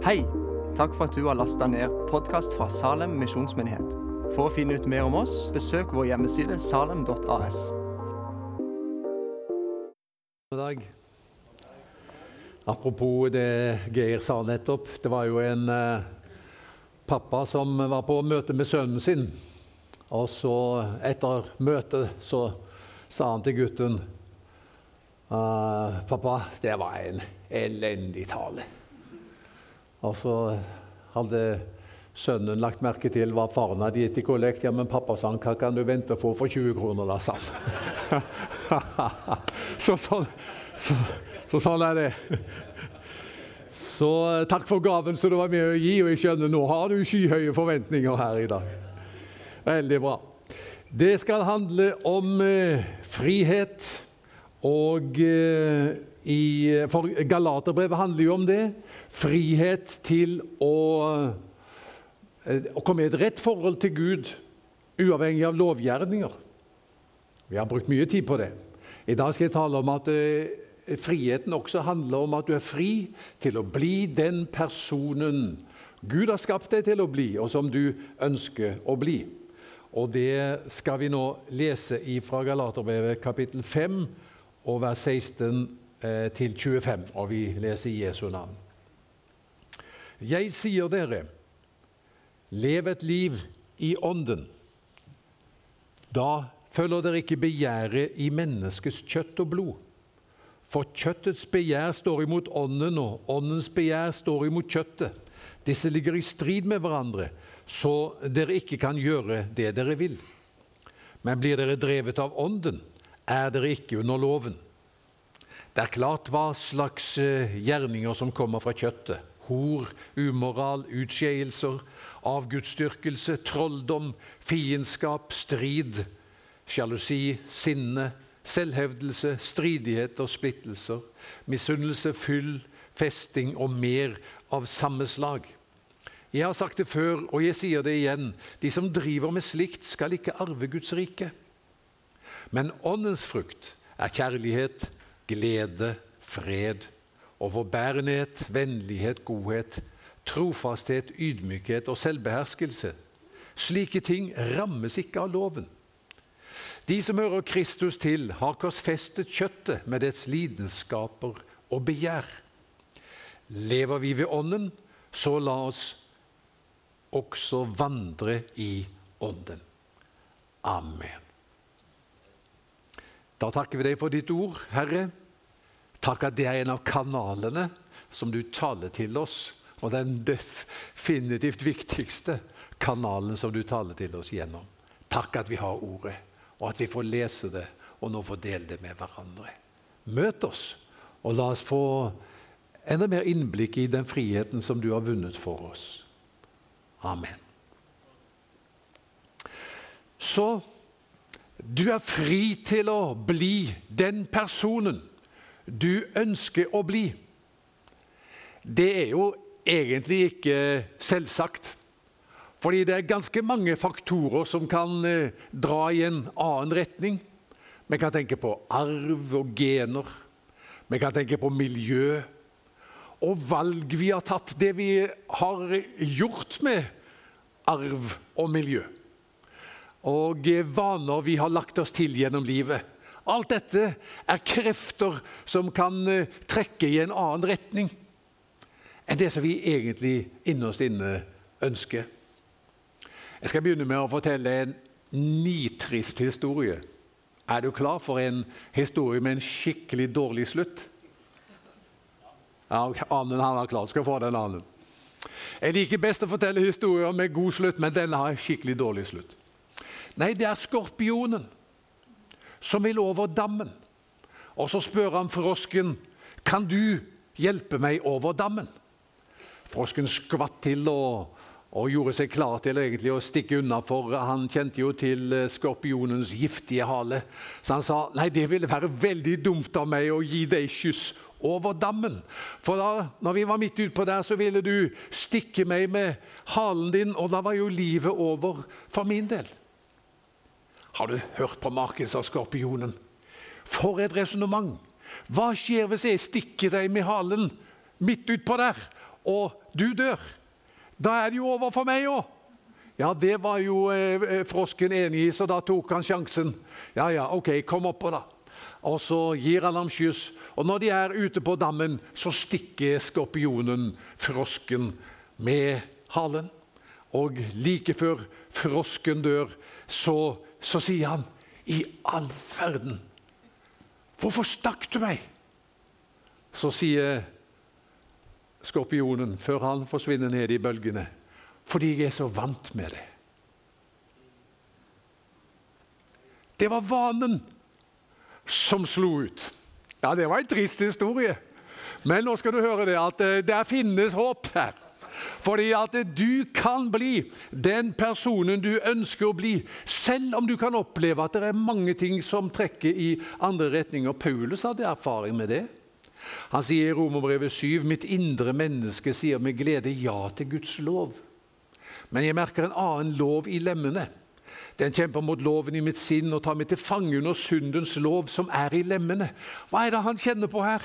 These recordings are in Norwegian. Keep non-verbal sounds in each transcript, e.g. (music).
Hei! Takk for at du har lasta ned podkast fra Salem misjonsmyndighet. For å finne ut mer om oss, besøk vår hjemmeside salem.as. God dag. Apropos det Geir sa nettopp. Det var jo en eh, pappa som var på møte med sønnen sin. Og så, etter møtet, så sa han til gutten uh, 'Pappa, det var en elendig tale.' Og så hadde sønnen lagt merke til hva faren hadde gitt i kollekt. 'Ja, men pappa, sa han, hva kan du vente å for 20 kroner?' da, sa han. (laughs) så, sånn, så, så sånn er det. Så takk for gaven som du var med å gi, og jeg skjønner nå har du skyhøye forventninger her i dag. Veldig bra. Det skal handle om eh, frihet, og eh, i, for Galaterbrevet handler jo om det. Frihet til å, eh, å komme i et rett forhold til Gud, uavhengig av lovgjerninger. Vi har brukt mye tid på det. I dag skal jeg tale om at eh, friheten også handler om at du er fri til å bli den personen Gud har skapt deg til å bli, og som du ønsker å bli. Og det skal vi nå lese fra Galaterbrevet kapittel 5 og vers 16 eh, til 25. Og vi leser i Jesu navn. Jeg sier dere, lev et liv i Ånden. Da følger dere ikke begjæret i menneskets kjøtt og blod. For kjøttets begjær står imot ånden, og åndens begjær står imot kjøttet. Disse ligger i strid med hverandre, så dere ikke kan gjøre det dere vil. Men blir dere drevet av ånden, er dere ikke under loven. Det er klart hva slags eh, gjerninger som kommer fra kjøttet. Hor, umoral, utskeielser, avgudsdyrkelse, trolldom, fiendskap, strid, sjalusi, sinne, selvhevdelse, stridigheter, splittelser, misunnelse, fyll, festing og mer av samme slag. Jeg har sagt det før, og jeg sier det igjen. De som driver med slikt, skal ikke arve Guds rike. Men åndens frukt er kjærlighet, glede, fred, overbærenhet, vennlighet, godhet, trofasthet, ydmykhet og selvbeherskelse. Slike ting rammes ikke av loven. De som hører Kristus til, har korsfestet kjøttet med dets lidenskaper og begjær. Lever vi ved Ånden, så la oss også vandre i Ånden. Amen. Da takker vi deg for ditt ord, Herre. Takk at det er en av kanalene som du taler til oss, og den definitivt viktigste kanalen som du taler til oss gjennom. Takk at vi har ordet, og at vi får lese det og nå får dele det med hverandre. Møt oss, og la oss få enda mer innblikk i den friheten som du har vunnet for oss. Amen. Så du er fri til å bli den personen du ønsker å bli. Det er jo egentlig ikke selvsagt. Fordi det er ganske mange faktorer som kan eh, dra i en annen retning. Vi kan tenke på arv og gener. Vi kan tenke på miljø og valg vi har tatt. Det vi har gjort med arv og miljø og vaner vi har lagt oss til gjennom livet. Alt dette er krefter som kan eh, trekke i en annen retning enn det som vi egentlig innerst inne ønsker. Jeg skal begynne med å fortelle en nitrist historie. Er du klar for en historie med en skikkelig dårlig slutt? Ja, Annen han er klar. Skal få den annen. Jeg liker best å fortelle historier med god slutt, men denne har en skikkelig dårlig slutt. Nei, det er skorpionen som vil over dammen. Og så spør han frosken, 'Kan du hjelpe meg over dammen?' Frosken skvatt til og, og gjorde seg klar til egentlig å stikke unna, for han kjente jo til eh, skorpionens giftige hale. Så han sa, 'Nei, det ville være veldig dumt av meg å gi deg kyss over dammen. For da når vi var midt utpå der, så ville du stikke meg med halen din, og da var jo livet over for min del. Har du hørt på maken, sa skorpionen. For et resonnement! Hva skjer hvis jeg stikker deg med halen midt utpå der og du dør, da er det jo over for meg òg. Ja, det var jo eh, eh, frosken enig i, så da tok han sjansen. Ja, ja, ok, kom oppå, da. Og så gir han ham skyss. Og når de er ute på dammen, så stikker skorpionen frosken med halen. Og like før frosken dør, så, så sier han i all verden Hvorfor stakk du meg? Så sier skorpionen, før han forsvinner ned i bølgene, fordi jeg er så vant med det. Det var vanen som slo ut. Ja, det var en trist historie. Men nå skal du høre det at eh, det finnes håp her. Fordi at du kan bli den personen du ønsker å bli, selv om du kan oppleve at det er mange ting som trekker i andre retninger. Paulus hadde erfaring med det. Han sier i Romerbrevet 7.: Mitt indre menneske sier med glede ja til Guds lov. Men jeg merker en annen lov i lemmene. Den kjemper mot loven i mitt sinn og tar meg til fange under syndens lov, som er i lemmene. Hva er det han kjenner på her?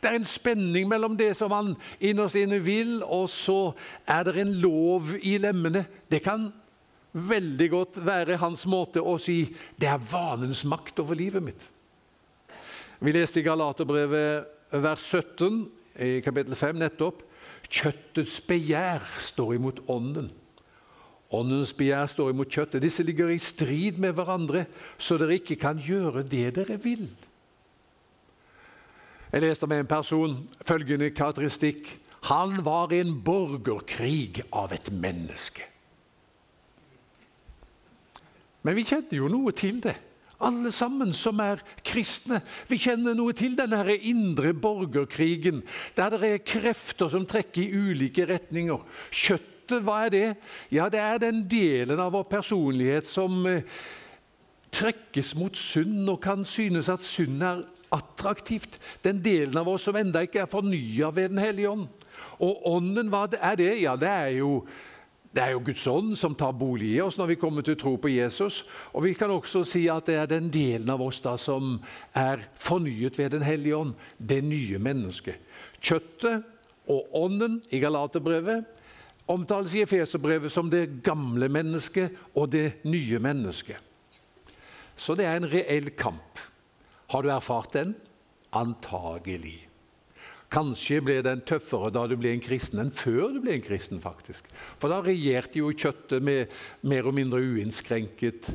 Det er en spenning mellom det som han innerst inne vil, og så er det en lov i lemmene. Det kan veldig godt være hans måte å si det er vanens makt over livet mitt. Vi leste i Galaterbrevet vers 17 i kapittel 5 nettopp. Kjøttets begjær står imot ånden. Åndens begjær står imot kjøttet. Disse ligger i strid med hverandre, så dere ikke kan gjøre det dere vil. Jeg leste med en person følgende karakteristikk. Han var en borgerkrig av et menneske. Men vi kjenner jo noe til det, alle sammen som er kristne. Vi kjenner noe til denne indre borgerkrigen, der det er krefter som trekker i ulike retninger. Kjøttet, hva er det? Ja, det er den delen av vår personlighet som eh, trekkes mot synd og kan synes at synd er attraktivt. Den delen av oss som enda ikke er fornya ved Den hellige ånd. Og ånden, hva er det? Ja, det er jo det er jo Guds ånd som tar bolig i oss når vi kommer til å tro på Jesus. Og Vi kan også si at det er den delen av oss da som er fornyet ved Den hellige ånd. Det nye mennesket. Kjøttet og ånden i Galaterbrevet omtales i Efeserbrevet som det gamle mennesket og det nye mennesket. Så det er en reell kamp. Har du erfart den? Antagelig. Kanskje ble den tøffere da du ble en kristen enn før du ble en kristen. faktisk. For da regjerte jo kjøttet med mer og mindre uinnskrenket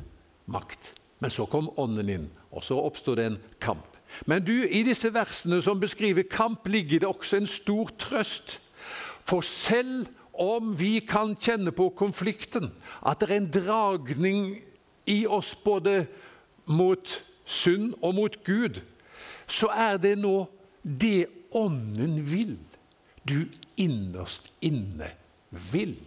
makt. Men så kom ånden inn, og så oppstod det en kamp. Men du, i disse versene som beskriver kamp, ligger det også en stor trøst. For selv om vi kan kjenne på konflikten, at det er en dragning i oss både mot synd og mot Gud, så er det nå det Ånden vil, du innerst inne vil.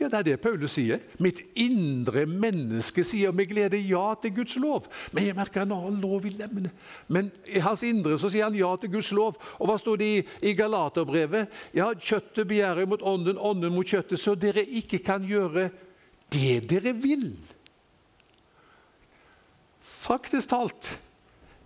Ja, Det er det Paulus sier. Mitt indre menneske sier med glede ja til Guds lov. Men jeg merker en annen lov i lemmene. Men i hans indre så sier han ja til Guds lov. Og hva står det i, i Galaterbrevet? Ja, kjøttet begjærer mot ånden, ånden mot kjøttet, så dere ikke kan gjøre det dere vil. Faktisk talt,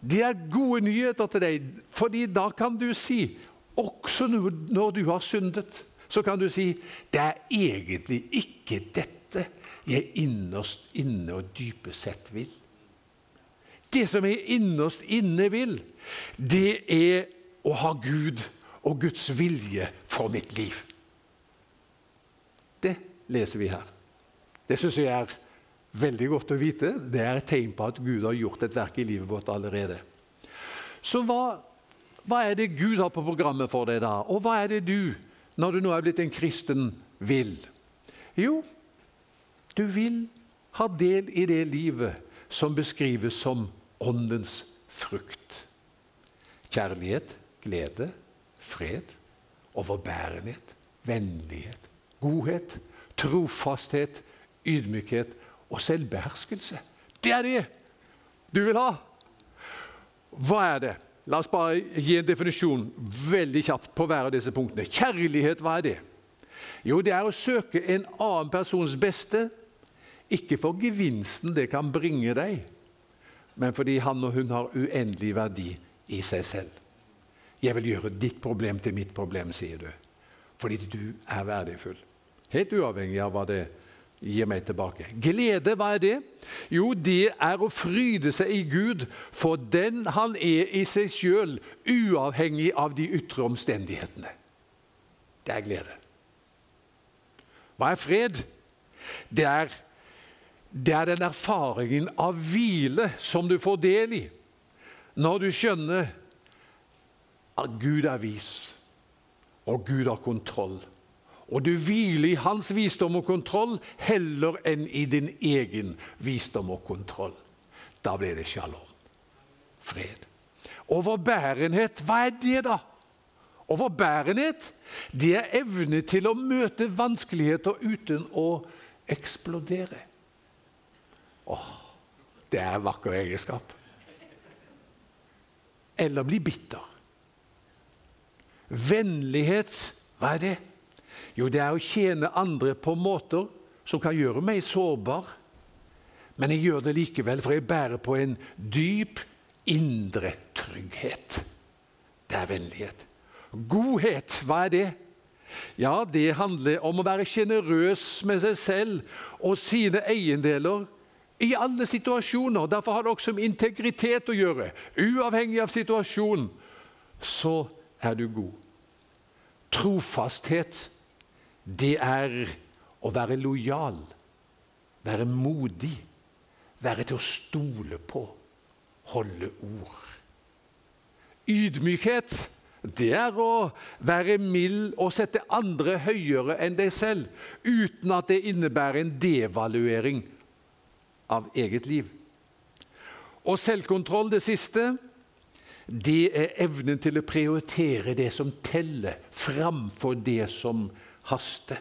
det er gode nyheter til deg, fordi da kan du si, også når du har syndet, så kan du si det er egentlig ikke dette jeg innerst inne og dypest sett vil. Det som jeg innerst inne vil, det er å ha Gud og Guds vilje for mitt liv. Det leser vi her. Det syns jeg er Veldig godt å vite. Det er et tegn på at Gud har gjort et verk i livet vårt allerede. Så hva, hva er det Gud har på programmet for deg da? Og hva er det du, når du nå er blitt en kristen, vil? Jo, du vil ha del i det livet som beskrives som åndens frukt. Kjærlighet, glede, fred, overbærenhet, vennlighet, godhet, trofasthet, ydmykhet og selvbeherskelse. Det er det du vil ha. Hva er det? La oss bare gi en definisjon veldig kjapt på hver av disse punktene. Kjærlighet, hva er det? Jo, det er å søke en annen persons beste, ikke for gevinsten det kan bringe deg, men fordi han og hun har uendelig verdi i seg selv. Jeg vil gjøre ditt problem til mitt problem, sier du. Fordi du er verdifull. Helt uavhengig av hva det gir meg tilbake. Glede, hva er det? Jo, det er å fryde seg i Gud for den han er i seg sjøl, uavhengig av de ytre omstendighetene. Det er glede. Hva er fred? Det er, det er den erfaringen av hvile som du får del i når du skjønner at Gud er vis, og Gud har kontroll. Og du hviler i hans visdom og kontroll heller enn i din egen visdom og kontroll. Da blir det shalom. Fred. Overbærenhet, hva er det, da? Overbærenhet det er evne til å møte vanskeligheter uten å eksplodere. Åh, det er en vakker egenskap. Eller bli bitter. Vennlighet, hva er det? Jo, det er å tjene andre på måter som kan gjøre meg sårbar. Men jeg gjør det likevel, for jeg bærer på en dyp indre trygghet. Det er vennlighet. Godhet, hva er det? Ja, det handler om å være sjenerøs med seg selv og sine eiendeler i alle situasjoner. Derfor har det også med integritet å gjøre. Uavhengig av situasjonen så er du god. Trofasthet, det er å være lojal, være modig, være til å stole på, holde ord. Ydmykhet, det er å være mild og sette andre høyere enn deg selv, uten at det innebærer en devaluering av eget liv. Og selvkontroll, det siste, det er evnen til å prioritere det som teller, framfor det som haster.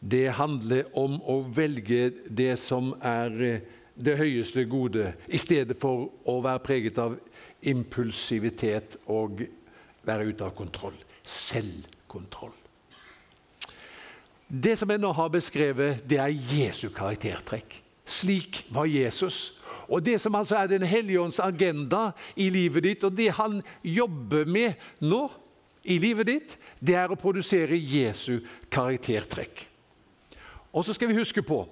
Det handler om å velge det som er eh, det høyeste gode, i stedet for å være preget av impulsivitet og være ute av kontroll. Selvkontroll. Det som jeg nå har beskrevet, det er Jesu karaktertrekk. Slik var Jesus. Og Det som altså er Den hellige ånds agenda i livet ditt, og det han jobber med nå i livet ditt, det er å produsere Jesu karaktertrekk. Og så skal vi huske på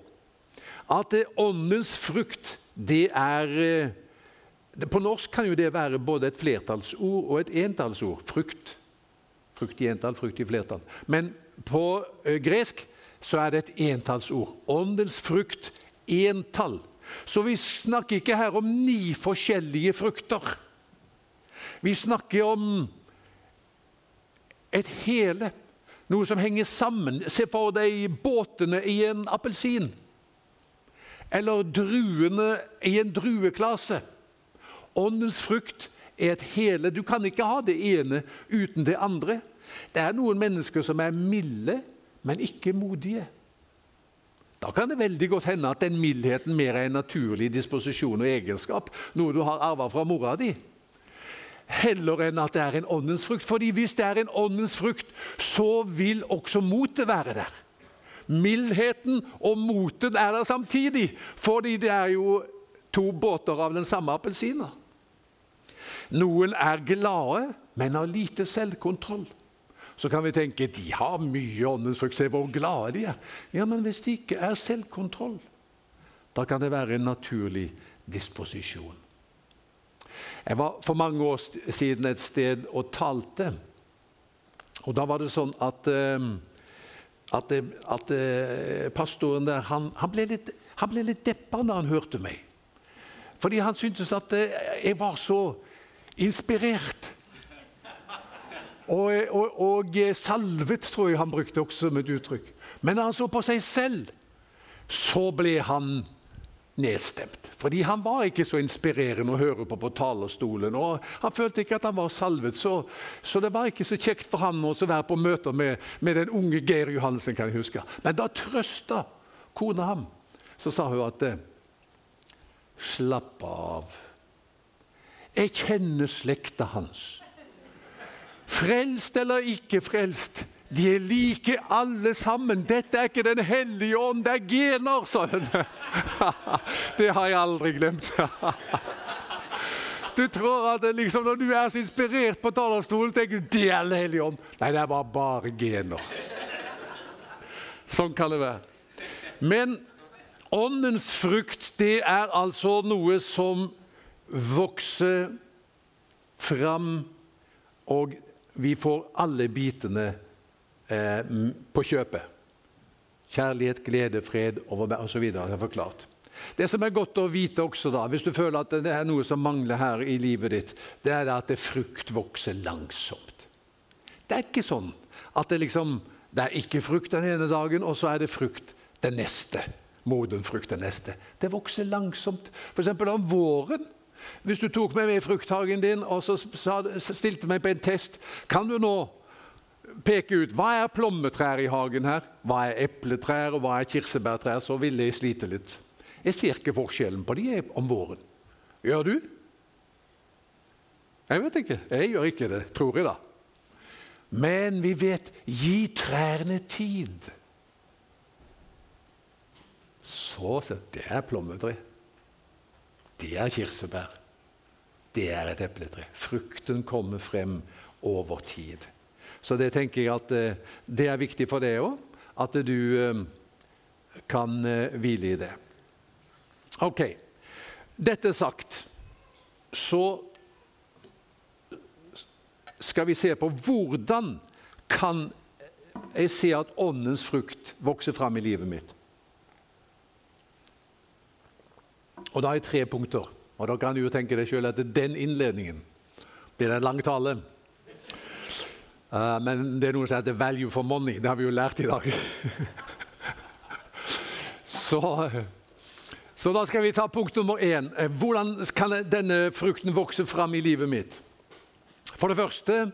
at åndens frukt, det er eh, På norsk kan jo det være både et flertallsord og et entallsord. Frukt. Frukt i entall, frukt i flertall. Men på eh, gresk så er det et entallsord. Åndens frukt, entall. Så vi snakker ikke her om ni forskjellige frukter. Vi snakker om et hele, noe som henger sammen. Se for deg båtene i en appelsin. Eller druene i en drueklase. Åndens frukt er et hele. Du kan ikke ha det ene uten det andre. Det er noen mennesker som er milde, men ikke modige. Da kan det veldig godt hende at den mildheten mer er en naturlig disposisjon og egenskap, noe du har arva fra mora di, heller enn at det er en åndens frukt. Fordi hvis det er en åndens frukt, så vil også motet være der. Mildheten og motet er der samtidig, fordi det er jo to båter av den samme appelsina. Noen er glade, men har lite selvkontroll. Så kan vi tenke de har mye åndens frukt, se hvor glade de er. Ja, Men hvis det ikke er selvkontroll, da kan det være en naturlig disposisjon. Jeg var for mange år siden et sted og talte. Og da var det sånn at, ehm, at, at eh, pastoren der han, han, ble litt, han ble litt deppa når han hørte meg. Fordi han syntes at eh, jeg var så inspirert. Og, og, og, salvet, tror jeg han brukte også som et uttrykk. Men når han så på seg selv, så ble han nedstemt. Fordi han var ikke så inspirerende å høre på på talerstolen. og Han følte ikke at han var salvet, så, så det var ikke så kjekt for han å være på møter med, med, den unge Geir Johansen. kan jeg huske. Men da trøsta kona ham. Så sa hun at Slapp av. Jeg kjenner slekta hans. Frelst eller ikke frelst, de er like alle sammen. Dette er ikke Den hellige ånd, det er gener, sa hun. (laughs) Det har jeg aldri glemt. (laughs) Du tror at liksom, Når du er så inspirert på talerstolen, tenker du det er Den hellige ånd. Nei, det er bare, bare gener. Sånn kan det være. Men åndens frukt, det er altså noe som vokser fram, og vi får alle bitene eh, på kjøpet. Kjærlighet, glede, fred osv. Jeg har forklart. Det som er godt å vite også, da, hvis du føler at det er noe som mangler her i livet ditt, det er at det frukt vokser langsomt. Det er ikke sånn at det liksom det er ikke frukt den ene dagen, og så er det frukt den neste. Moden frukt den neste. Det vokser langsomt. F.eks. om våren. Hvis du tok meg med i frukthagen din og så stilte meg på en test Kan du nå peke ut hva er plommetrær i hagen her, hva er epletrær og hva er kirsebærtrær, så ville jeg slite litt. Jeg ser ikke forskjellen på de om våren. Gjør du? Jeg vet ikke. Jeg gjør ikke det, tror jeg, da. Men vi vet gi trærne tid. Så sett, Det er plommetre. Det er kirsebær. Det er et epletre. Frukten kommer frem over tid. Så det tenker jeg at eh, det er viktig for deg òg, at du eh, kan eh, hvile i det. Ok. Dette sagt, så skal vi se på hvordan kan jeg se at åndens frukt vokser fram i livet mitt. Og Da har jeg tre punkter. Og Da kan du jo tenke deg sjøl at den innledningen blir en lang tale. Uh, men det er noe som heter 'value for money'. Det har vi jo lært i dag. (laughs) så, så, da skal vi ta punkt nummer én. Eh, hvordan kan denne frukten vokse fram i livet mitt? For det første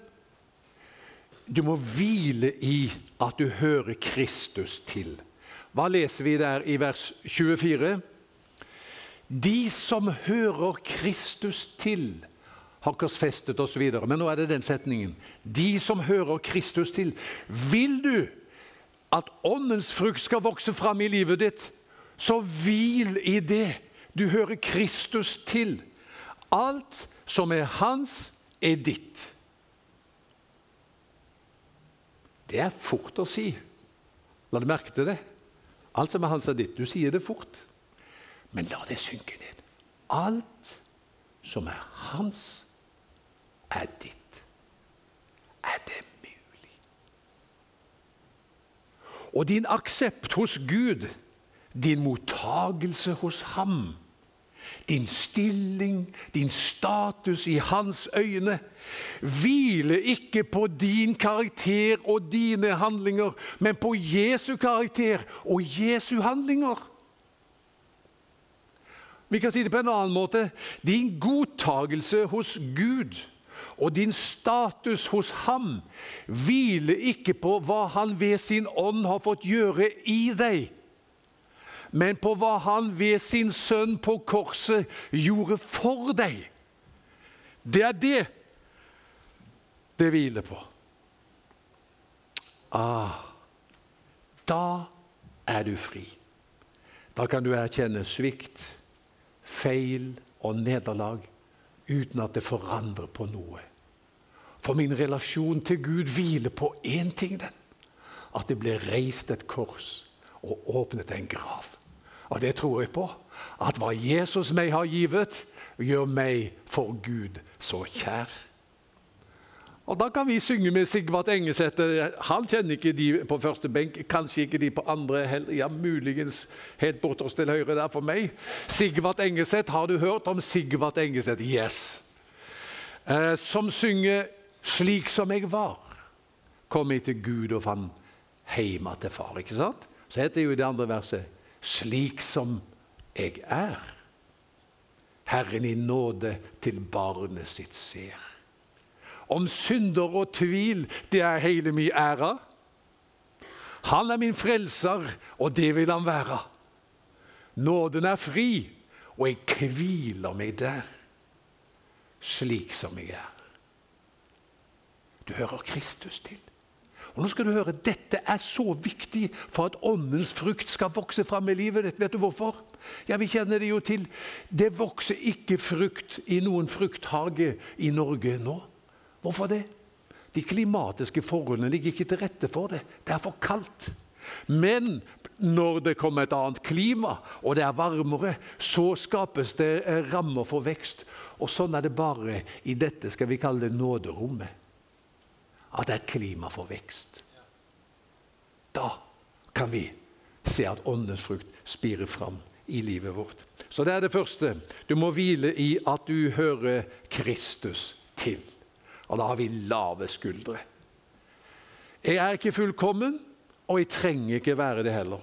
du må hvile i at du hører Kristus til. Hva leser vi der i vers 24? De som hører Kristus til, har korsfestet osv. Men nå er det den setningen. De som hører Kristus til. Vil du at åndens frukt skal vokse fram i livet ditt, så hvil i det. Du hører Kristus til. Alt som er hans, er ditt. Det er fort å si. La du merke til det? Alt som er hans, er ditt. Du sier det fort. Men la det synke ned. Alt som er hans, er ditt. Er det mulig? Og din aksept hos Gud, din mottagelse hos ham, din stilling, din status i hans øyne, hviler ikke på din karakter og dine handlinger, men på Jesu karakter og Jesu handlinger. Vi kan si det på en annen måte. Din godtagelse hos Gud og din status hos ham hviler ikke på hva han ved sin ånd har fått gjøre i deg, men på hva han ved sin sønn på korset gjorde for deg. Det er det det hviler på. Ah, da er du fri. Da kan du erkjenne svikt feil og nederlag uten at det forandrer på noe. For min relasjon til Gud hviler på én ting. den, At det ble reist et kors og åpnet en grav. Og det tror jeg på. At hva Jesus meg har givet, gjør meg for Gud så kjær. Og Da kan vi synge med Sigvart Engesæter. Han kjenner ikke de på første benk, kanskje ikke de på andre heller. Ja, muligens helt borterst til høyre der for meg. Sigvart Engesæt, har du hørt om Sigvart Engesæt? Yes. Eh, som synger 'Slik som jeg var', kom jeg til Gud og fant heima til far. Ikke sant? Så heter det jo i det andre verset 'Slik som jeg er'. Herren i nåde til barnet sitt ser om synder og tvil, det er hele min ære. Han er min frelser, og det vil han være. Nåden er fri, og jeg hviler meg der, slik som jeg er. Du hører Kristus til. Og nå skal du høre, Dette er så viktig for at åndens frukt skal vokse fram i livet ditt. Vet du hvorfor? Ja, vi kjenner det jo til. Det vokser ikke frukt i noen frukthage i Norge nå. Hvorfor det? De klimatiske forholdene ligger ikke til rette for det. Det er for kaldt. Men når det kommer et annet klima, og det er varmere, så skapes det eh, rammer for vekst. Og sånn er det bare i dette skal vi kalle det nåderommet. At det er klima for vekst. Da kan vi se at åndens frukt spirer fram i livet vårt. Så det er det første. Du må hvile i at du hører Kristus til. Og da har vi lave skuldre. Jeg er ikke fullkommen, og jeg trenger ikke være det heller.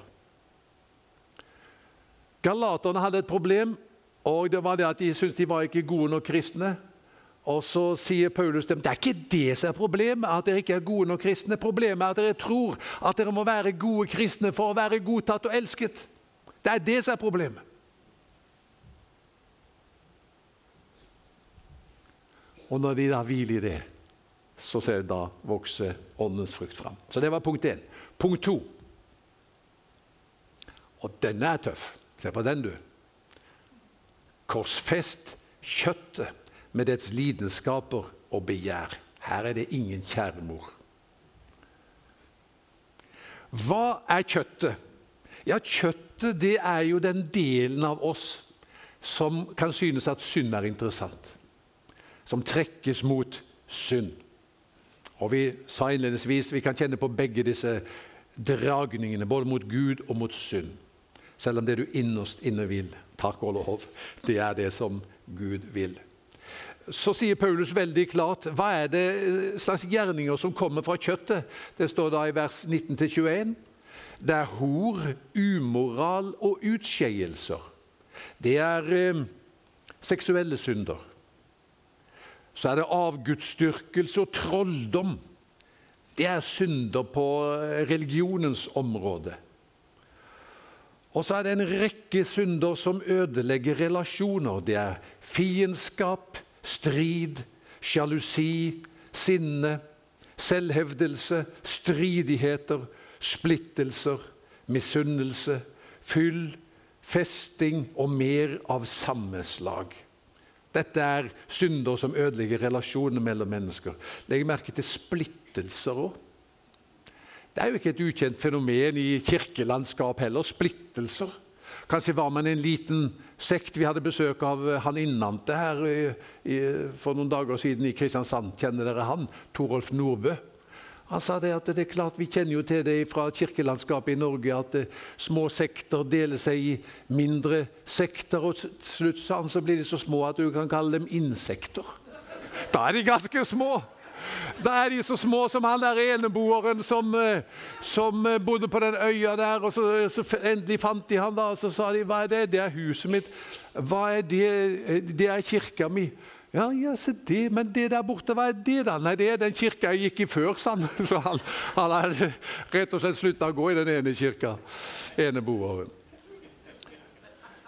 Galaterne hadde et problem, og det var det at de syntes de var ikke gode nok kristne. Og Så sier Paulus dem det er ikke det som er problemet, at dere ikke er gode nok kristne. Problemet er at dere tror at dere må være gode kristne for å være godtatt og elsket. Det er det som er problemet. Og når de da hviler i det, så ser da vokse åndens frukt fram. Så det var punkt én. Punkt to. Og denne er tøff. Se på den, du. Korsfest kjøttet med dets lidenskaper og begjær. Her er det ingen kjæremor. Hva er kjøttet? Ja, Kjøttet det er jo den delen av oss som kan synes at synd er interessant som trekkes mot synd. Og Vi sa innledningsvis vi kan kjenne på begge disse dragningene, både mot Gud og mot synd. Selv om det du innerst inne vil, takk og lov, det er det som Gud vil. Så sier Paulus veldig klart hva er det eh, slags gjerninger som kommer fra kjøttet. Det står da i vers 19-21. Det er hor, umoral og utskeielser. Det er eh, seksuelle synder så er det avgudsdyrkelse og trolldom. Det er synder på religionens område. Og så er det en rekke synder som ødelegger relasjoner. Det er fiendskap, strid, sjalusi, sinne, selvhevdelse, stridigheter, splittelser, misunnelse, fyll, festing og mer av samme slag. Dette er synder som ødelegger relasjonene mellom mennesker. Legg merke til splittelser òg. Det er jo ikke et ukjent fenomen i kirkelandskap heller. Splittelser. Kanskje var man en liten sekt. Vi hadde besøk av han innante her i, i, for noen dager siden i Kristiansand. Kjenner dere han? Torolf Nordbø. Han sa det at det er klart, Vi kjenner jo til det fra kirkelandskapet i Norge at eh, små sekter deler seg i mindre sekter. og Til slutt så blir de så små at du kan kalle dem insekter. Da er de ganske små! Da er de så små som han der eneboeren som, eh, som eh, bodde på den øya der. og så, så, Endelig fant de han da, og så sa de hva er det? Det er huset mitt. Hva er det? Det er kirka mi. Ja, ja, se det, Men det der borte, hva er det, da? Nei, det er den kirka jeg gikk i før, sa han. (laughs) Så han, han har rett og slett slutta å gå i den ene kirka. Eneboeren.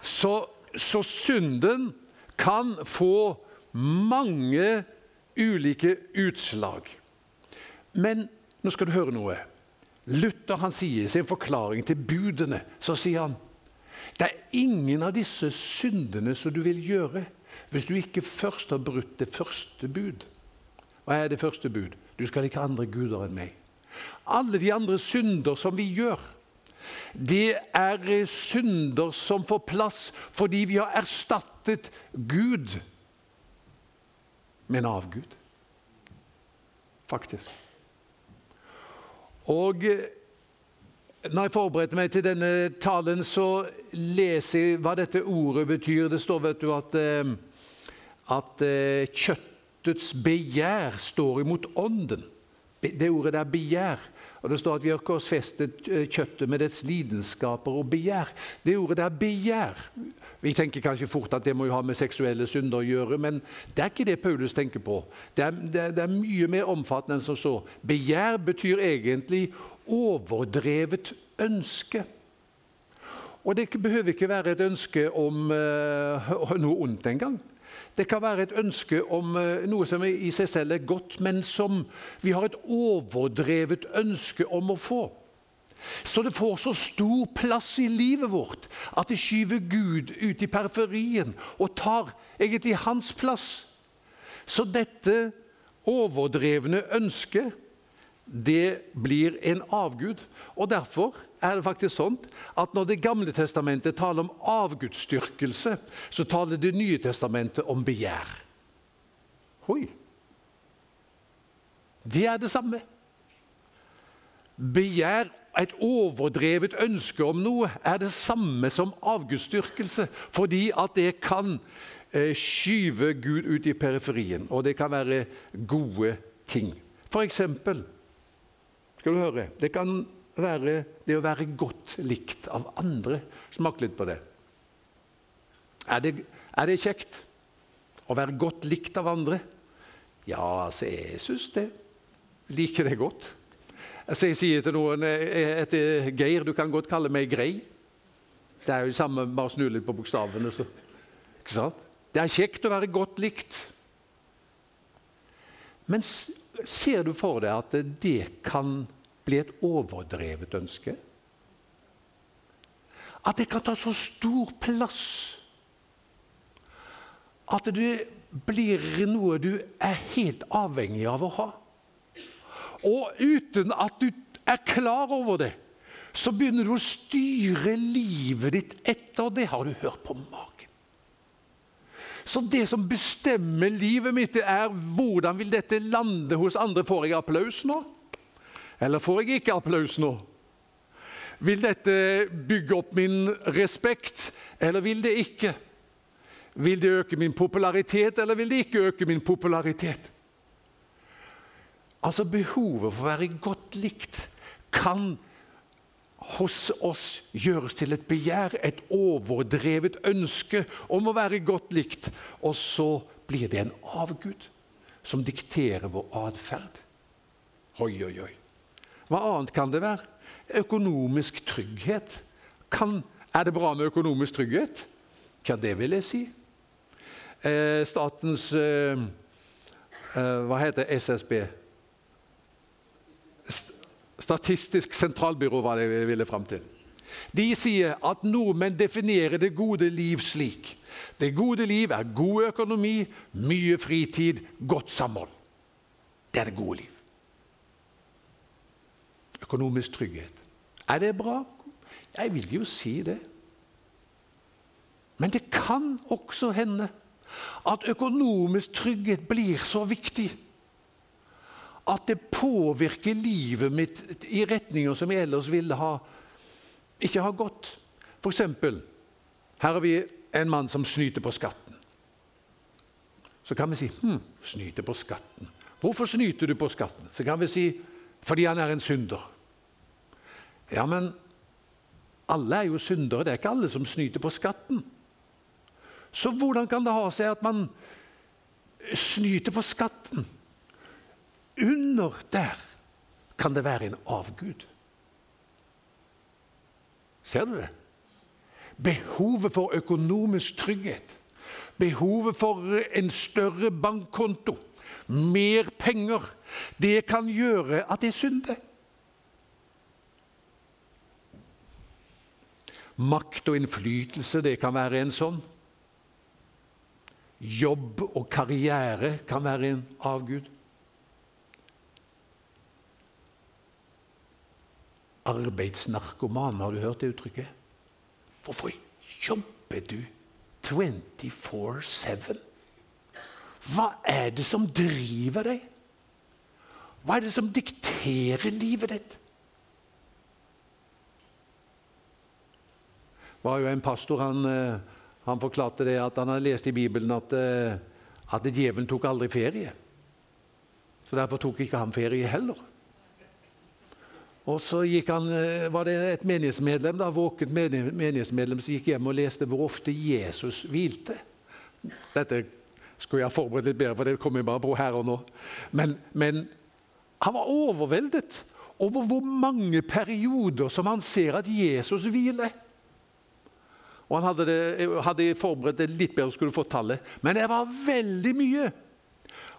Så, så synden kan få mange ulike utslag. Men nå skal du høre noe. Luther han sier i sin forklaring til budene så sier han, det er ingen av disse syndene som du vil gjøre hvis du ikke først har brutt det første bud. Hva er det første bud? Du skal ikke ha andre guder enn meg. Alle de andre synder som vi gjør, det er synder som får plass fordi vi har erstattet Gud med en avgud. Faktisk. Og eh, når jeg forberedte meg til denne talen, så leser jeg hva dette ordet betyr. Det står vet du, at eh, at eh, kjøttets begjær står imot ånden. Det ordet er begjær. Og Det står at vi har korsfestet eh, kjøttet med dets lidenskaper og begjær. Det ordet er begjær. Vi tenker kanskje fort at det må jo ha med seksuelle synder å gjøre, men det er ikke det Paulus tenker på. Det er, det det er mye mer omfattende enn som så. Begjær betyr egentlig overdrevet ønske. Og det behøver ikke være et ønske om uh, (laughs) noe ondt engang. Det kan være et ønske om eh, noe som i seg selv er godt, men som vi har et overdrevet ønske om å få. Så det får så stor plass i livet vårt at det skyver Gud ut i periferien og tar egentlig hans plass. Så dette overdrevne ønsket, det blir en avgud. Og derfor er det faktisk sånn at når Det gamle testamentet taler om avgudsdyrkelse, så taler Det nye testamentet om begjær. Hoi. Det er det samme. Begjær, et overdrevet ønske om noe, er det samme som avgudsdyrkelse, fordi at det kan eh, skyve Gud ut i periferien, og det kan være gode ting. For eksempel skal du høre, Det kan være det å være godt likt av andre. Smak litt på det. Er det, er det kjekt å være godt likt av andre? Ja, altså, jeg syns det. Liker det godt. Altså, jeg sier til noen etter Geir du kan godt kalle meg Grei. Det er jo det samme, bare snu litt på bokstavene. Så. Ikke sant? Det er kjekt å være godt likt. Men ser du for deg at det kan bli et overdrevet ønske? At det kan ta så stor plass at det blir noe du er helt avhengig av å ha. Og uten at du er klar over det, så begynner du å styre livet ditt etter det. Har du hørt på magen? Så det som bestemmer livet mitt, er hvordan vil dette lande hos andre. Får jeg applaus nå? Eller får jeg ikke applaus nå? Vil dette bygge opp min respekt, eller vil det ikke? Vil det øke min popularitet, eller vil det ikke øke min popularitet? Altså Behovet for å være godt likt kan hos oss gjøres til et begjær, et overdrevet ønske om å være godt likt. Og så blir det en avgud som dikterer vår atferd. Oi, oi, oi. Hva annet kan det være? Økonomisk trygghet. Kan, er det bra med økonomisk trygghet? Hva det vil jeg si. Eh, statens eh, eh, Hva heter SSB? Statistisk sentralbyrå var det ville fram til. De sier at nordmenn definerer det gode liv slik. Det gode liv er god økonomi, mye fritid, godt samhold. Det er det gode liv. Økonomisk trygghet. Er det bra? Jeg vil jo si det. Men det kan også hende at økonomisk trygghet blir så viktig at det påvirker livet mitt i retninger som jeg ellers ville ha, ikke ha gått. For eksempel, her har vi en mann som snyter på skatten. Så kan vi si hm, snyter på skatten. Hvorfor snyter du på skatten? Så kan vi si fordi han er en synder. Ja, men alle er jo syndere. Det er ikke alle som snyter på skatten. Så hvordan kan det ha seg at man snyter på skatten? Under der kan det være en avgud. Ser du det? Behovet for økonomisk trygghet, behovet for en større bankkonto, mer penger, det kan gjøre at jeg synder. Makt og innflytelse, det kan være en sånn. Jobb og karriere kan være en avgud. Arbeidsnarkoman, har du hørt det uttrykket? Hvorfor jobber du 24-7? Hva er det som driver deg? Hva er det som dikterer livet ditt? Var jo en pastor han, eh, han forklarte det at han hadde lest i Bibelen at, eh, at djevelen tok aldri ferie. Så Derfor tok ikke han ferie heller. Og så han, eh, var det et menighetsmedlem, da, våkent menighetsmedlem som gikk hjem og leste hvor ofte Jesus hvilte. Dette skulle jeg forberedt litt bedre, for det kommer jeg bare på her og nå. Men, men han var overveldet over hvor mange perioder som han ser at Jesus hviler. Og han hadde, det, hadde forberedt det litt bedre, skulle få tallet. Men det var veldig mye.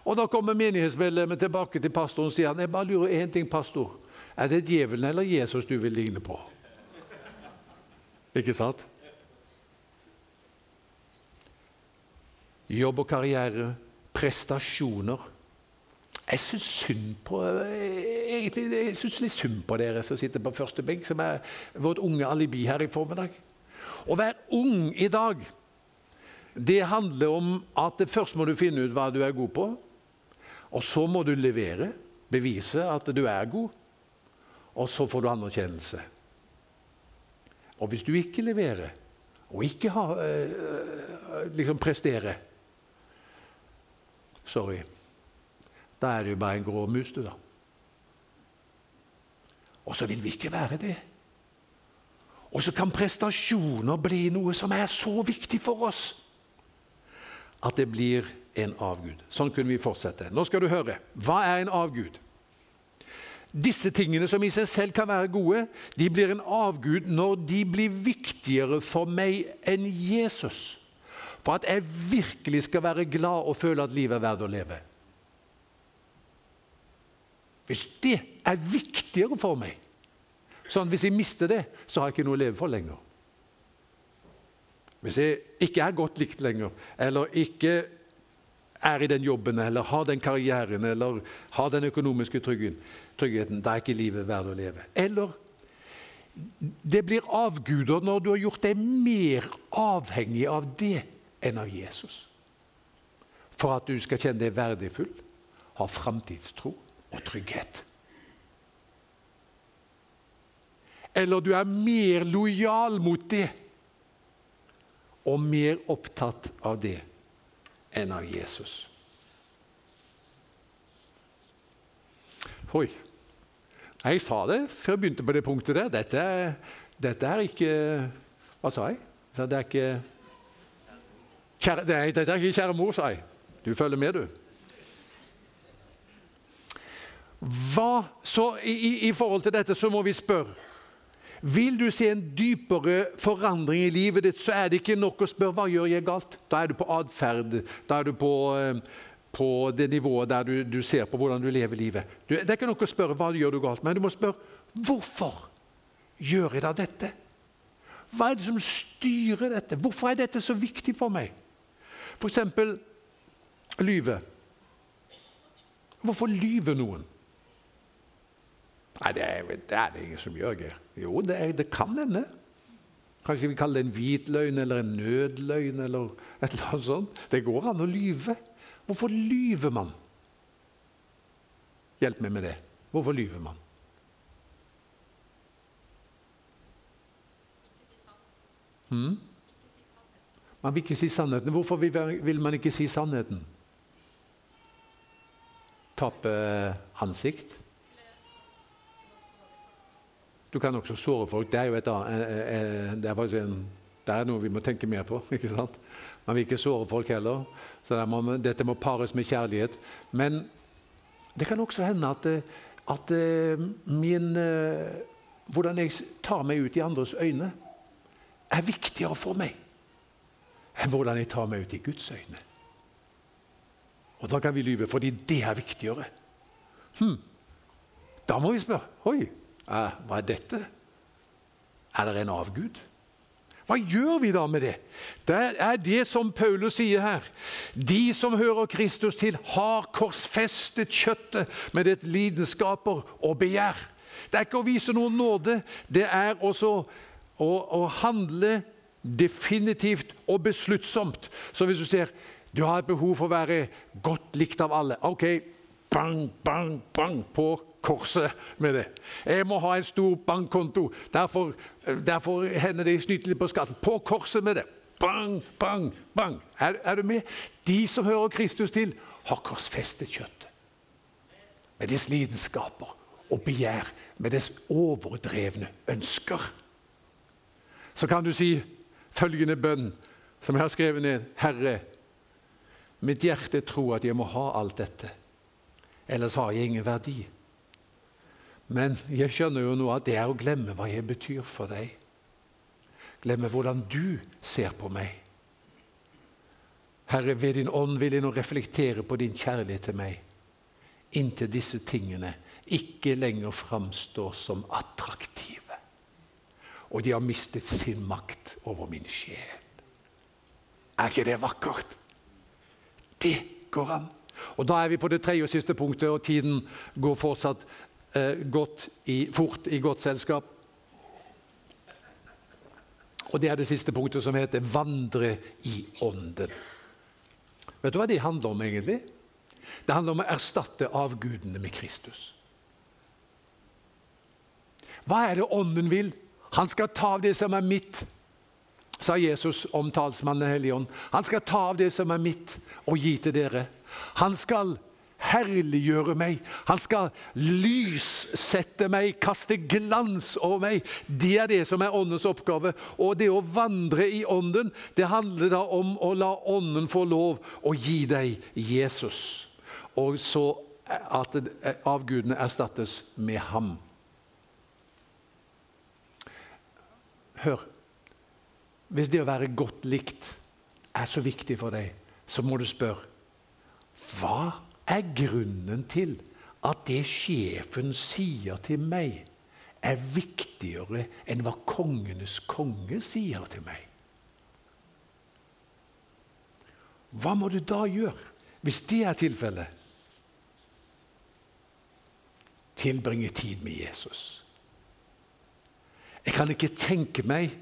Og Da kommer menighetsmedlemmet tilbake til pastoren og sier han, jeg bare lurer én ting, pastor. Er det djevelen eller Jesus du vil ligne på? Ikke sant? Jobb og karriere, prestasjoner. Jeg syns synd på egentlig, jeg synes litt synd på dere som sitter på første benk, som er vårt unge alibi her i formiddag. Å være ung i dag, det handler om at først må du finne ut hva du er god på. Og så må du levere, bevise at du er god. Og så får du anerkjennelse. Og hvis du ikke leverer, og ikke har, eh, liksom presterer Sorry. Da er det jo bare en grå mus, du, da. Og så vil vi ikke være det. Og så kan prestasjoner bli noe som er så viktig for oss at det blir en avgud. Sånn kunne vi fortsette. Nå skal du høre. Hva er en avgud? Disse tingene som i seg selv kan være gode, de blir en avgud når de blir viktigere for meg enn Jesus. For at jeg virkelig skal være glad og føle at livet er verdt å leve. Hvis det er viktigere for meg, sånn hvis jeg mister det, så har jeg ikke noe å leve for lenger. Hvis jeg ikke er godt likt lenger, eller ikke er i den jobben, eller har den karrieren, eller har den økonomiske tryggheten, da er ikke livet verdt å leve. Eller det blir avguder når du har gjort deg mer avhengig av det enn av Jesus. For at du skal kjenne deg verdifull, ha framtidstro og trygghet. Eller du er mer lojal mot det og mer opptatt av det enn av Jesus. Oi. Jeg sa det før jeg begynte på det punktet der. Dette, dette er ikke Hva sa jeg? Det er ikke kjære, det Dette er ikke kjære mor, sa jeg. Du følger med, du. Hva, så i, i forhold til dette så må vi spørre vil du se en dypere forandring i livet ditt, så er det ikke nok å spørre hva gjør jeg galt. Da er du på atferd. Da er du på, eh, på det nivået der du, du, ser på hvordan du lever livet. Du, det er ikke nok å spørre hva gjør du galt, men du må spørre hvorfor gjør jeg da dette? Hva er det som styrer dette? Hvorfor er dette så viktig for meg? F.eks. lyve. Hvorfor lyver noen? Nei, det er, det er, det ingen som gjør, Geir. Jo, det, er, det kan hende. Kanskje vi kaller det en hvit løgn eller en nødløgn eller et eller annet sånt. Det går an å lyve. Hvorfor lyver man? Hjelp meg med det. Hvorfor lyver man? Hmm? Man vil ikke si sannheten. Hvorfor vil man ikke si sannheten? Tappe ansikt? Du kan også såre folk. Det er jo et, det er en, det er noe vi må tenke mer på. (laughs) ikke sant? Man vil ikke såre folk heller. så må, Dette må pares med kjærlighet. Men det kan også hende at, at min, hvordan jeg tar meg ut i andres øyne, er viktigere for meg enn hvordan jeg tar meg ut i Guds øyne. Og da kan vi lyve, fordi det er viktigere. Hm. Da må vi spørre Oi, Eh, hva er dette? Er det en avgud? Hva gjør vi da med det? Det er det som Paulus sier her. De som hører Kristus til, har korsfestet kjøttet med det lidenskaper og begjær. Det er ikke å vise noen nåde, det er også å, å handle definitivt og besluttsomt. Så hvis du ser du har et behov for å være godt likt av alle Ok, bang, bang, bang på korset med det. Jeg må ha en stor bankkonto. Derfor, derfor hender det snyter litt på skatten. På korset med det. Bang, bang, bang. Er, er, du med? De som hører Kristus til, har korsfestet kjøttet. Med dets lidenskaper og begjær, med dets overdrevne ønsker. Så kan du si følgende bønn, som jeg har skrevet ned. Herre, mitt hjerte tror at jeg må ha alt dette, ellers har jeg ingen verdi. Men jeg skjønner jo nå at det er å glemme hva jeg betyr for deg. Glemme hvordan du ser på meg. Herre, ved din ånd vil jeg nå reflektere på din kjærlighet til meg, inntil disse tingene ikke lenger framstår som attraktive. Og de har mistet sin makt over min sjel. Er ikke det vakkert? Det går an. Og Da er vi på det tredje og siste punktet, og tiden går fortsatt godt i, fort i godt selskap. Og Det er det siste punktet, som heter 'vandre i ånden'. Vet du hva det handler om, egentlig? Det handler om å erstatte avgudene med Kristus. Hva er det Ånden vil? Han skal ta av det som er mitt, sa Jesus om talsmannen Helligånd. Han skal ta av det som er mitt, og gi til dere. Han skal herliggjøre meg. Han skal lyssette meg, kaste glans over meg. Det er det som er Åndens oppgave. Og det å vandre i Ånden, det handler da om å la Ånden få lov å gi deg Jesus. Og så at avgudene erstattes med ham. Hør. Hvis det å være godt likt er så viktig for deg, så må du spørre hva er grunnen til at det sjefen sier til meg, er viktigere enn hva kongenes konge sier til meg? Hva må du da gjøre, hvis det er tilfellet? Tilbringe tid med Jesus. Jeg kan ikke tenke meg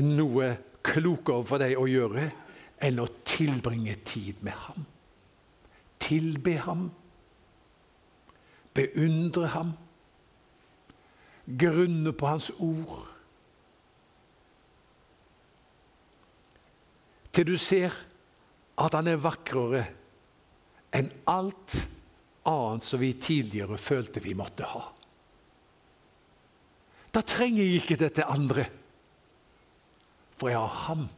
noe klokere for deg å gjøre enn å tilbringe tid med ham. Tilbe ham. Beundre ham. Grunne på hans ord. Til du ser at han er vakrere enn alt annet som vi tidligere følte vi måtte ha. Da trenger jeg ikke dette andre, for jeg har ham.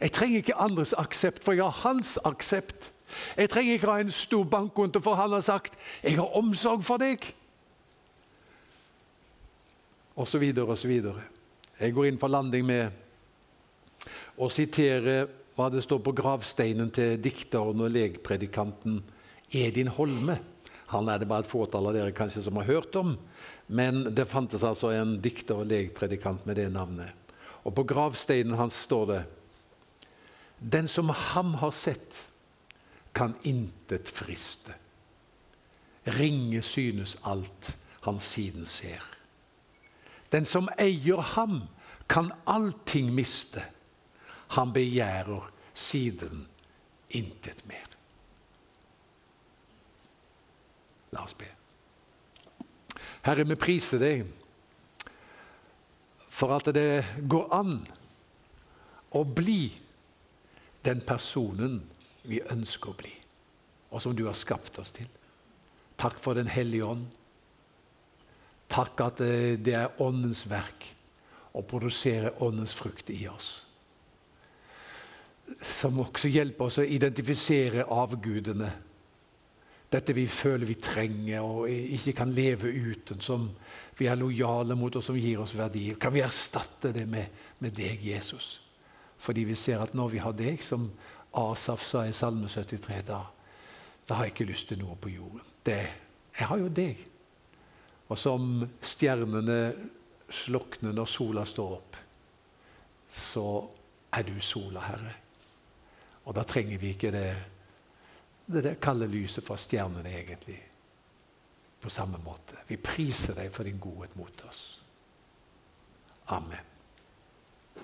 Jeg trenger ikke andres aksept, for jeg har hans aksept. Jeg trenger ikke ha en stor bankkonto, for han har sagt 'Jeg har omsorg for deg'. Og så videre og så videre. Jeg går inn for landing med å sitere hva det står på gravsteinen til dikteren og legpredikanten Edin Holme. Han er det bare et fåtall av dere kanskje som har hørt om. Men det fantes altså en dikter og legpredikant med det navnet. Og på gravsteinen hans står det Den som ham har sett, kan intet friste. Ringe synes alt han siden ser. Den som eier ham, kan allting miste. Han begjærer siden intet mer. La oss be. Herre, vi priser deg for at det går an å bli den personen vi ønsker å bli, og som du har skapt oss til. Takk for Den hellige ånd. Takk at det er Åndens verk å produsere Åndens frukt i oss. Som også hjelper oss å identifisere avgudene dette vi føler vi trenger og ikke kan leve uten, som vi er lojale mot og som gir oss verdi. Kan vi erstatte det med, med deg, Jesus? Fordi vi ser at når vi har deg, som Asaf sa i Salme 73, da, da har jeg ikke lyst til noe på jorden. Det, jeg har jo deg. Og som stjernene slukner når sola står opp, så er du sola, Herre. Og da trenger vi ikke det det kalde lyset fra stjernene, egentlig. På samme måte. Vi priser deg for din godhet mot oss. Amen.